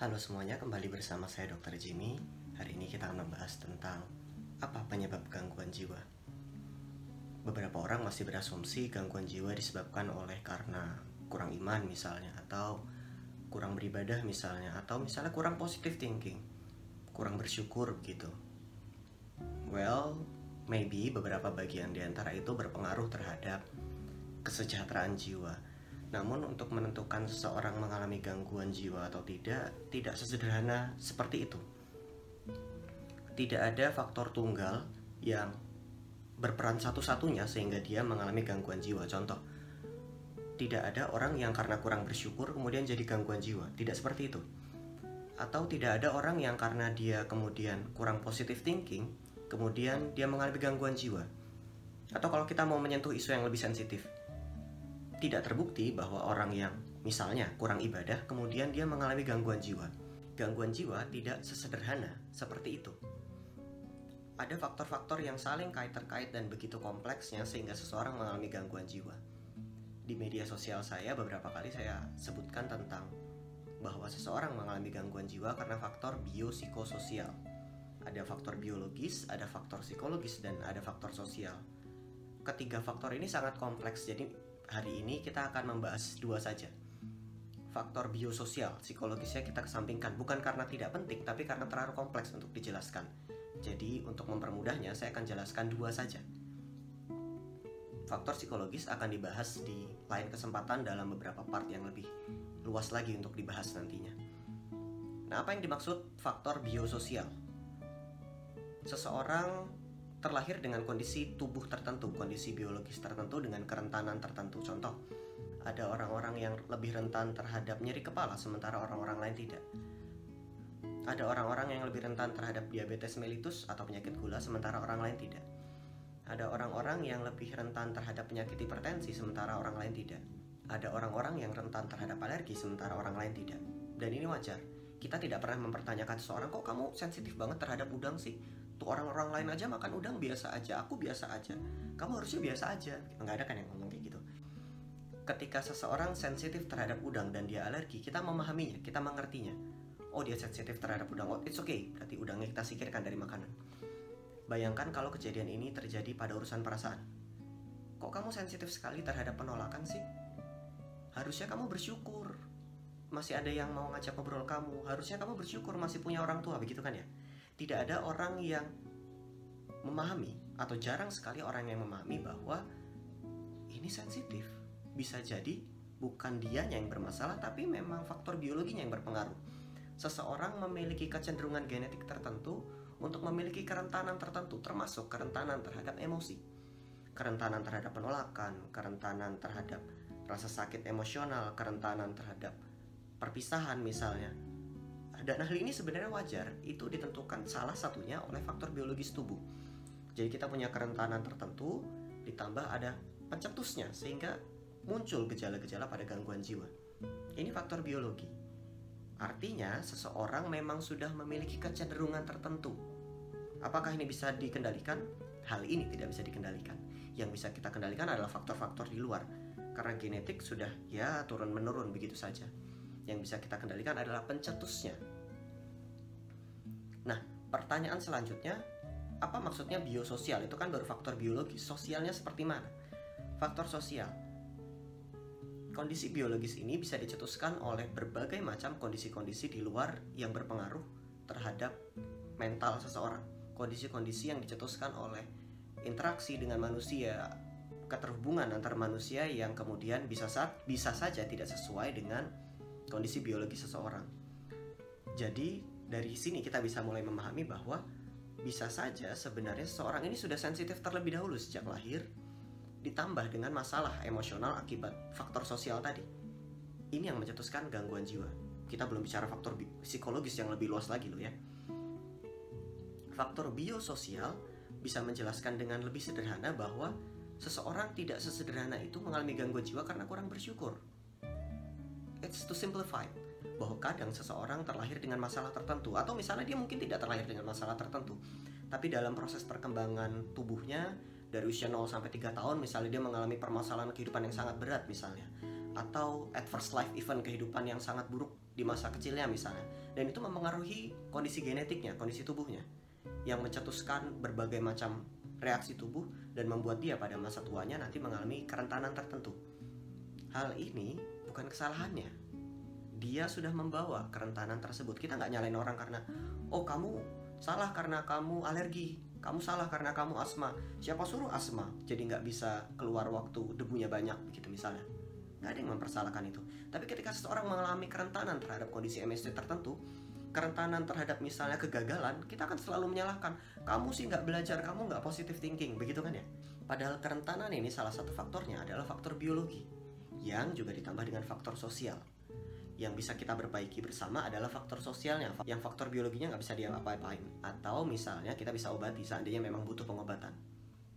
Halo semuanya, kembali bersama saya Dr. Jimmy. Hari ini kita akan membahas tentang apa penyebab gangguan jiwa. Beberapa orang masih berasumsi gangguan jiwa disebabkan oleh karena kurang iman misalnya atau kurang beribadah misalnya atau misalnya kurang positive thinking, kurang bersyukur gitu. Well, maybe beberapa bagian di antara itu berpengaruh terhadap kesejahteraan jiwa namun untuk menentukan seseorang mengalami gangguan jiwa atau tidak, tidak sesederhana seperti itu. Tidak ada faktor tunggal yang berperan satu-satunya sehingga dia mengalami gangguan jiwa. Contoh, tidak ada orang yang karena kurang bersyukur kemudian jadi gangguan jiwa. Tidak seperti itu. Atau tidak ada orang yang karena dia kemudian kurang positive thinking, kemudian dia mengalami gangguan jiwa. Atau kalau kita mau menyentuh isu yang lebih sensitif, tidak terbukti bahwa orang yang misalnya kurang ibadah kemudian dia mengalami gangguan jiwa. Gangguan jiwa tidak sesederhana seperti itu. Ada faktor-faktor yang saling kait terkait dan begitu kompleksnya sehingga seseorang mengalami gangguan jiwa. Di media sosial saya beberapa kali saya sebutkan tentang bahwa seseorang mengalami gangguan jiwa karena faktor biopsikososial. Ada faktor biologis, ada faktor psikologis, dan ada faktor sosial. Ketiga faktor ini sangat kompleks, jadi hari ini kita akan membahas dua saja. Faktor biososial, psikologisnya kita kesampingkan bukan karena tidak penting, tapi karena terlalu kompleks untuk dijelaskan. Jadi untuk mempermudahnya saya akan jelaskan dua saja. Faktor psikologis akan dibahas di lain kesempatan dalam beberapa part yang lebih luas lagi untuk dibahas nantinya. Nah, apa yang dimaksud faktor biososial? Seseorang terlahir dengan kondisi tubuh tertentu, kondisi biologis tertentu dengan kerentanan tertentu. Contoh, ada orang-orang yang lebih rentan terhadap nyeri kepala sementara orang-orang lain tidak. Ada orang-orang yang lebih rentan terhadap diabetes mellitus atau penyakit gula sementara orang lain tidak. Ada orang-orang yang lebih rentan terhadap penyakit hipertensi sementara orang lain tidak. Ada orang-orang yang rentan terhadap alergi sementara orang lain tidak. Dan ini wajar. Kita tidak pernah mempertanyakan seseorang kok kamu sensitif banget terhadap udang sih tuh orang-orang lain aja makan udang biasa aja aku biasa aja. Kamu harusnya biasa aja. Nggak ada kan yang ngomong kayak gitu. Ketika seseorang sensitif terhadap udang dan dia alergi kita memahaminya kita mengertinya. Oh dia sensitif terhadap udang. Oh it's okay. Berarti udangnya kita singkirkan dari makanan. Bayangkan kalau kejadian ini terjadi pada urusan perasaan. Kok kamu sensitif sekali terhadap penolakan sih? Harusnya kamu bersyukur. Masih ada yang mau ngajak ngobrol kamu. Harusnya kamu bersyukur masih punya orang tua begitu kan ya tidak ada orang yang memahami atau jarang sekali orang yang memahami bahwa ini sensitif. Bisa jadi bukan dia yang bermasalah tapi memang faktor biologinya yang berpengaruh. Seseorang memiliki kecenderungan genetik tertentu untuk memiliki kerentanan tertentu termasuk kerentanan terhadap emosi. Kerentanan terhadap penolakan, kerentanan terhadap rasa sakit emosional, kerentanan terhadap perpisahan misalnya dan hal ini sebenarnya wajar, itu ditentukan salah satunya oleh faktor biologis tubuh. Jadi kita punya kerentanan tertentu, ditambah ada pencetusnya sehingga muncul gejala-gejala pada gangguan jiwa. Ini faktor biologi. Artinya seseorang memang sudah memiliki kecenderungan tertentu. Apakah ini bisa dikendalikan? Hal ini tidak bisa dikendalikan. Yang bisa kita kendalikan adalah faktor-faktor di luar. Karena genetik sudah ya turun menurun begitu saja yang bisa kita kendalikan adalah pencetusnya. Pertanyaan selanjutnya, apa maksudnya biososial? Itu kan baru faktor biologis. Sosialnya seperti mana? Faktor sosial. Kondisi biologis ini bisa dicetuskan oleh berbagai macam kondisi-kondisi di luar yang berpengaruh terhadap mental seseorang. Kondisi-kondisi yang dicetuskan oleh interaksi dengan manusia, keterhubungan antar manusia yang kemudian bisa saat bisa saja tidak sesuai dengan kondisi biologi seseorang. Jadi, dari sini kita bisa mulai memahami bahwa bisa saja sebenarnya seseorang ini sudah sensitif terlebih dahulu sejak lahir, ditambah dengan masalah emosional akibat faktor sosial tadi. Ini yang mencetuskan gangguan jiwa. Kita belum bicara faktor psikologis yang lebih luas lagi loh ya. Faktor biososial bisa menjelaskan dengan lebih sederhana bahwa seseorang tidak sesederhana itu mengalami gangguan jiwa karena kurang bersyukur it's to simplify bahwa kadang seseorang terlahir dengan masalah tertentu atau misalnya dia mungkin tidak terlahir dengan masalah tertentu tapi dalam proses perkembangan tubuhnya dari usia 0 sampai 3 tahun misalnya dia mengalami permasalahan kehidupan yang sangat berat misalnya atau adverse life event kehidupan yang sangat buruk di masa kecilnya misalnya dan itu mempengaruhi kondisi genetiknya, kondisi tubuhnya yang mencetuskan berbagai macam reaksi tubuh dan membuat dia pada masa tuanya nanti mengalami kerentanan tertentu. Hal ini bukan kesalahannya. Dia sudah membawa kerentanan tersebut. Kita nggak nyalain orang karena, oh kamu salah karena kamu alergi, kamu salah karena kamu asma. Siapa suruh asma? Jadi nggak bisa keluar waktu debunya banyak begitu misalnya. Nggak ada yang mempersalahkan itu. Tapi ketika seseorang mengalami kerentanan terhadap kondisi MST tertentu, kerentanan terhadap misalnya kegagalan, kita akan selalu menyalahkan kamu sih nggak belajar, kamu nggak positive thinking, begitu kan ya? Padahal kerentanan ini salah satu faktornya adalah faktor biologi yang juga ditambah dengan faktor sosial. Yang bisa kita perbaiki bersama adalah faktor sosialnya, yang faktor biologinya nggak bisa dia apa-apain. Atau misalnya kita bisa obati seandainya memang butuh pengobatan.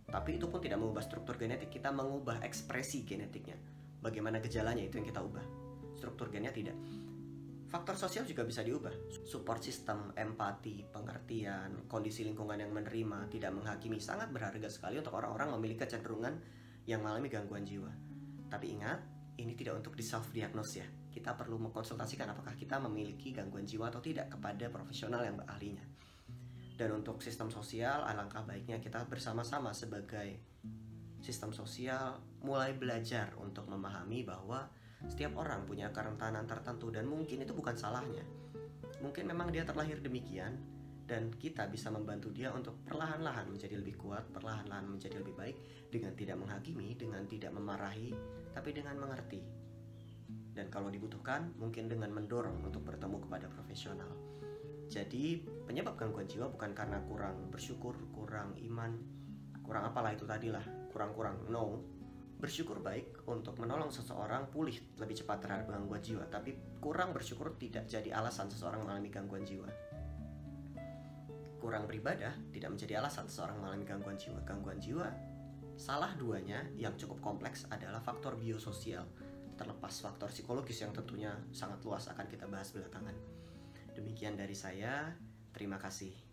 Tapi itu pun tidak mengubah struktur genetik, kita mengubah ekspresi genetiknya. Bagaimana gejalanya itu yang kita ubah. Struktur gennya tidak. Faktor sosial juga bisa diubah. Support system, empati, pengertian, kondisi lingkungan yang menerima, tidak menghakimi sangat berharga sekali untuk orang-orang memiliki kecenderungan yang mengalami gangguan jiwa. Tapi ingat, ini tidak untuk di self diagnose ya. Kita perlu mengkonsultasikan apakah kita memiliki gangguan jiwa atau tidak kepada profesional yang ahlinya. Dan untuk sistem sosial, alangkah baiknya kita bersama-sama sebagai sistem sosial mulai belajar untuk memahami bahwa setiap orang punya kerentanan tertentu dan mungkin itu bukan salahnya. Mungkin memang dia terlahir demikian dan kita bisa membantu dia untuk perlahan-lahan menjadi lebih kuat, perlahan-lahan menjadi lebih baik dengan tidak menghakimi, dengan tidak memarahi, tapi dengan mengerti. Dan kalau dibutuhkan, mungkin dengan mendorong untuk bertemu kepada profesional. Jadi, penyebab gangguan jiwa bukan karena kurang bersyukur, kurang iman, kurang apalah itu tadi lah, kurang-kurang. No, bersyukur baik untuk menolong seseorang pulih lebih cepat terhadap gangguan jiwa, tapi kurang bersyukur tidak jadi alasan seseorang mengalami gangguan jiwa. Kurang beribadah tidak menjadi alasan seseorang mengalami gangguan jiwa. Gangguan jiwa salah duanya yang cukup kompleks adalah faktor biososial, terlepas faktor psikologis yang tentunya sangat luas akan kita bahas belakangan. Demikian dari saya, terima kasih.